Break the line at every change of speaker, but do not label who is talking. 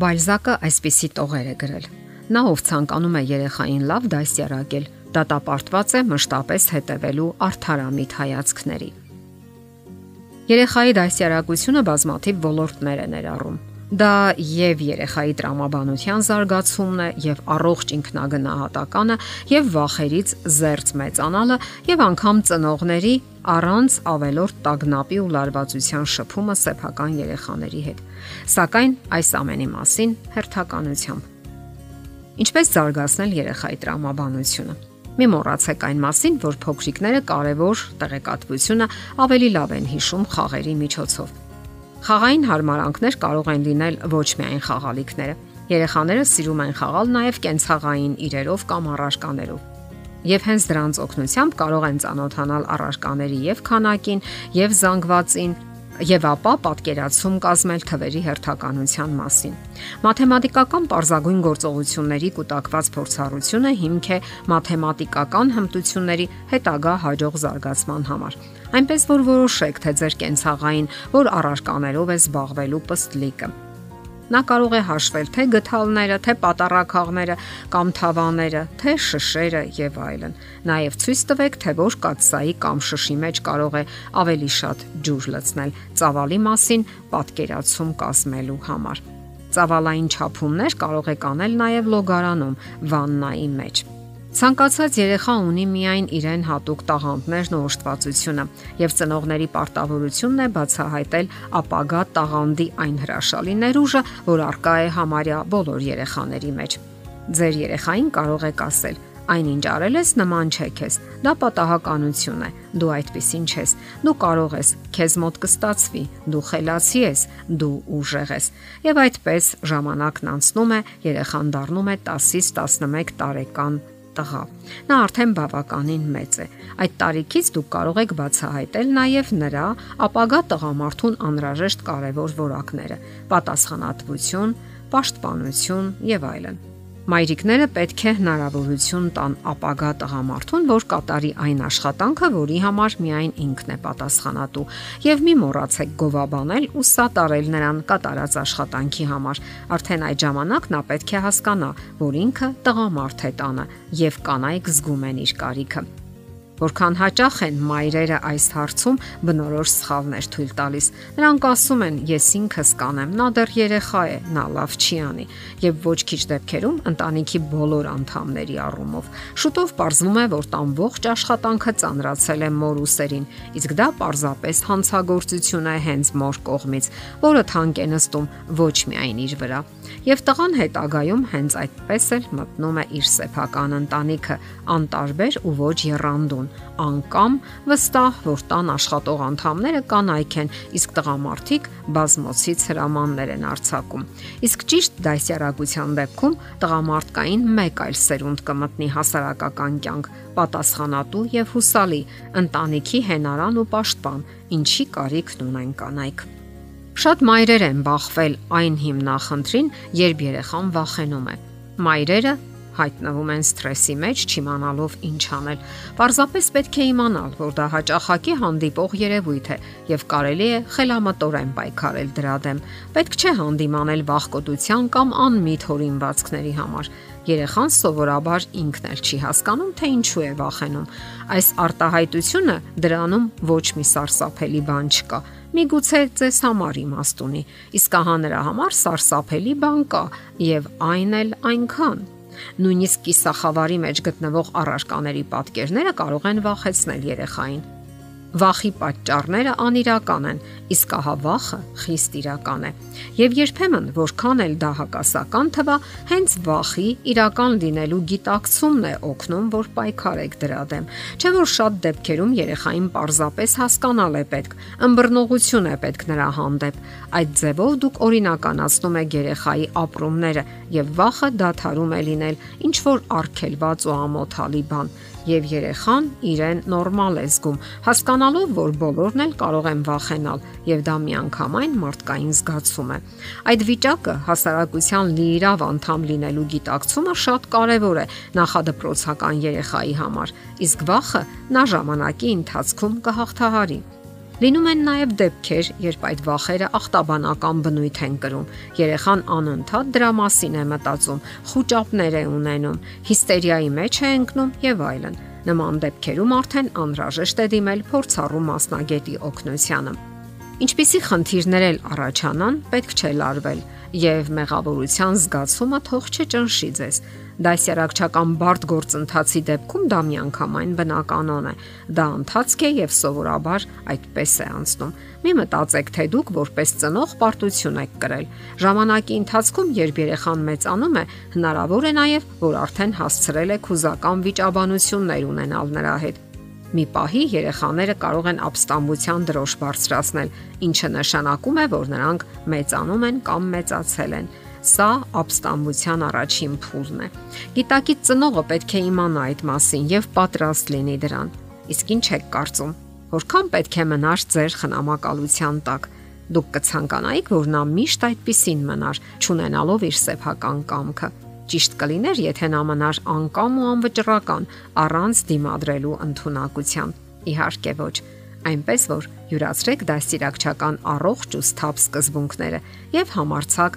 Բալզակը այսպիսի տողեր է գրել. Նա ով ցանկանում է երեխային լավ դասյարակել, դատապարտված է մշտապես հետևելու արթարամիտ հայացքների։ Երեխայի դասյարակությունը բազմաթիվ ոլորտներ է ներառում։ Դա եւ երեխայի տրամաբանության զարգացումն է, եւ առողջ ինքնագնահատականը, եւ վախերից զերծ մեծանալը, եւ անգամ ծնողների առանց ավելորտ տագնապի ու լարվածության շփումը սեփական երեխաների հետ։ Սակայն այս ամենի մասին հերթականությամբ։ Ինչպես զարգացնել երեխայի տրամաբանությունը։ Մի մոռացեք այն մասին, որ փոքրիկները կարևոր տեղեկատվությունը ավելի լավ են հիշում խաղերի միջոցով։ Խաղային հարմարանքներ կարող են լինել ոչ միայն խաղալիքները։ Երեխաները սիրում են խաղալ նաև կենցաղային իրերով կամ առարկաներով։ Եվ հենց դրանց օգնությամբ կարող են ճանոթանալ առարկաների եւ քանակին, եւ զանգվածին, եւ ապա պատկերացում կազմել թվերի հերթականության մասին։ Մաթեմատիկական པարզագույն գործողությունների կուտակված փորձառությունը հիմք է մաթեմատիկական հմտությունների հետագա հաջող զարգացման համար։ Այնպես որ որոշեք, թե ձեր կենցաղային որ առարկաներով է զբաղվելու պստլիկը Նա կարող է հաշվել թե գթալները, թե պատարակաղները կամ թավաները, թե շշերը եւ այլն։ Նաեւ ցույց տվեք, թե որ կաթսայի կամ շշի մեջ կարող է ավելի շատ ջուր լցնել ծավալի մասին պատկերացում կազմելու համար։ Ծավալային չափումներ կարող եք անել նաեւ լոգարանում վաննայի մեջ։ Ցանկացած երեխա ունի միայն իրեն հատուկ տաղանդներն ու ոշտվածությունը, եւ ծնողների պարտավորությունն է բացահայտել ապագա տաղանդի այն հրաշալի ներուժը, որ արկա է համարյա բոլոր երեխաների մեջ։ Ձեր երեխային կարող եք ասել. այնինչ արել ես նման չէ քեզ։ Դա պատահականություն է։ Դու այդպեսին չես։ Դու կարող ես, քեզ մոտ կստացվի։ Դու խելացի ես, դու ուժեղ ես։ Եվ այդպես ժամանակն անցնում է, երեխան դառնում է 10-ից 11 տարեկան տղա։ Նա արդեն բավականին մեծ է։ Այդ տարիքից դուք կարող եք բացահայտել նաև նրա ապագա տղամարդուն անհրաժեշտ կարևոր որակները՝ պատասխանատվություն, պաշտպանություն եւ այլն։ Մայրիկները պետք է հնարավորություն տան ապագա տղամարդուն, որ կատարի այն աշխատանքը, որի համար միայն ինքն է պատասխանատու, եւ մի մոռացեք գովաբանել ու սատարել նրան կատարած աշխատանքի համար։ Արդեն այդ ժամանակ նա պետք է հասկանա, որ ինքը տղամարդ է տանը եւ կանայք զգում են իր կարիքը որքան հաճախ են մայրերը այս հարցում բնորոշ սխալներ թույլ տալիս։ Նրանք ասում են՝ ես ինքս կանեմ, նա դեռ երեխա է, նա լավ չի անի, եւ ոչ քիչ դեպքերում ընտանիքի բոլոր անդամների առումով։ Շուտով ողջվում է, որ տան ողջ աշխատանքը ծանրացել է մոր ուսերին, իսկ դա պարզապես հանցագործություն է հենց մոր կողմից, որը թանկ է նստում ոչ միայն իր վրա։ Եվ տղան հետագայում հենց այդպես էլ մտնում է իր սեփական ընտանիքը, անտարբեր ու ոչ երանդուն, անկամ վստահ, որ տան աշխատող անդամները կանայք են, իսկ տղամարդիկ բազմոցից հրամաններ են արձակում։ Իսկ ճիշտ դասյարակության դեպքում տղամարդկային մեկ այլ սերունդ կմտնի հասարակական կյանք, պատասխանատու եւ հուսալի, ընտանիքի հենարան ու պաշտպան, ինչի կարիքն ունեն կանայք։ Շատ մայրեր են բախվել այն հիմնախնդրին, երբ երեխան վախենում է։ Մայրերը հայտնվում են սթրեսի մեջ, չիմանալով ինչ անել։ Պարզապես պետք է իմանալ, որ դա հաճախակի հանդիպող երևույթ է եւ կարելի է խելամտորեն պայքարել դրա դեմ։ Պետք չէ հանդիմանել վախկոտության կամ անմիտ հորինվածքների համար։ Երեխան սովորաբար ինքն էլ չի հասկանում, թե ինչու է վախենում։ Այս արտահայտությունը դրանում ոչ մի սարսափելի բան չկա միգուցե ձեզ համար իմաստ ունի, իսկ ահա նրա համար սարսափելի բան կա եւ այն էլ այնքան Նույնիսկ կիսախավարի մեջ գտնվող առարկաների պատկերները կարող են վախեցնել երեխային։ Վախի պատճառները անիրական են, իսկ ահա վախը խիստ իրական է։ Եվ երբեմն, որքան էլ դա հակասական թվա, հենց վախի իրական լինելու գիտակցումն է օգնում, որ պայքարեք դրա դեմ։ Չէ՞ որ շատ դեպքերում երեխային պարզապես հասկանալ է պետք, ըմբռնողություն է պետք նրա հանդեպ։ Այդ ձևով դուք օրինականացնում եք երեխայի ապրումները եւ վախը դադարում է լինել ինչ որ արգելված ու ամոթալի բան եւ երեխան իրեն նորմալ է զգում, հասկանալով, որ բոլորն էլ կարող են վախենալ եւ դա միանգամայն մարդկային զգացում է։ Այդ վիճակը հասարակության լիիրավ անդամ լինելու գիտակցումը շատ կարեւոր է նախադպրոցական երեխայի համար, իսկ վախը նա ժամանակի ընթացքում կհաղթահարի։ Լինում են նաև դեպքեր, երբ այդ վախերը ախտաբանական բնույթ են կրում։ Երեխան անընդհատ դրա մասին է մտածում, խոճապներ է ունենում, հիստերիայի մեջ է ընկնում եւ այլն։ Նման դեպքերում արդեն անհրաժեշտ է դիմել փորձառու մասնագետի օգնությանը։ Ինչպիսի խնդիրներ էլ առաջանան, պետք չէ լարվել եւ մեղավորության զգացումը թող չճնշի ձեզ։ Դասյարակչական բարդ գործընթացի դեպքում դա միանգամայն բնականon է։ Դա ընթացք է եւ սովորաբար այդպես է անցնում։ Մի մտածեք, թե դուք որպես ծնող պարտություն եք կրել։ Ժամանակի ընթացքում, երբ երեխան մեծանում է, հնարավոր է նաեւ, որ արդեն հասցրել եք հուզական վիճաբանություններ ունենալ նրա հետ Մի պահի երեխաները կարող են ապստամբության դրոշ բարձրացնել, ինչը նշանակում է, որ նրանք մեծանում են կամ մեծացել են։ Սա ապստամբության առաջին փուլն է։ Գիտակից ծնողը պետք է իմանա այդ մասին եւ պատրաստ լինի դրան։ Իսկ ինչ եք կարծում, որքան պետք է մնար ձեր խնամակալության տակ։ Դուք կցանկանայիք, որ նա միշտ այդպեսին մնար, ճանենալով իր սեփական կամքը։ Ճիշտ կլիներ, եթե նա մնար անկամ ու անվճռական, առանց դիմադրելու ընտունակության։ Իհարկե ոչ այնպես որ յուրացրեք դաստիարակչական առողջ ու սթափ սկզբունքները եւ համարցակ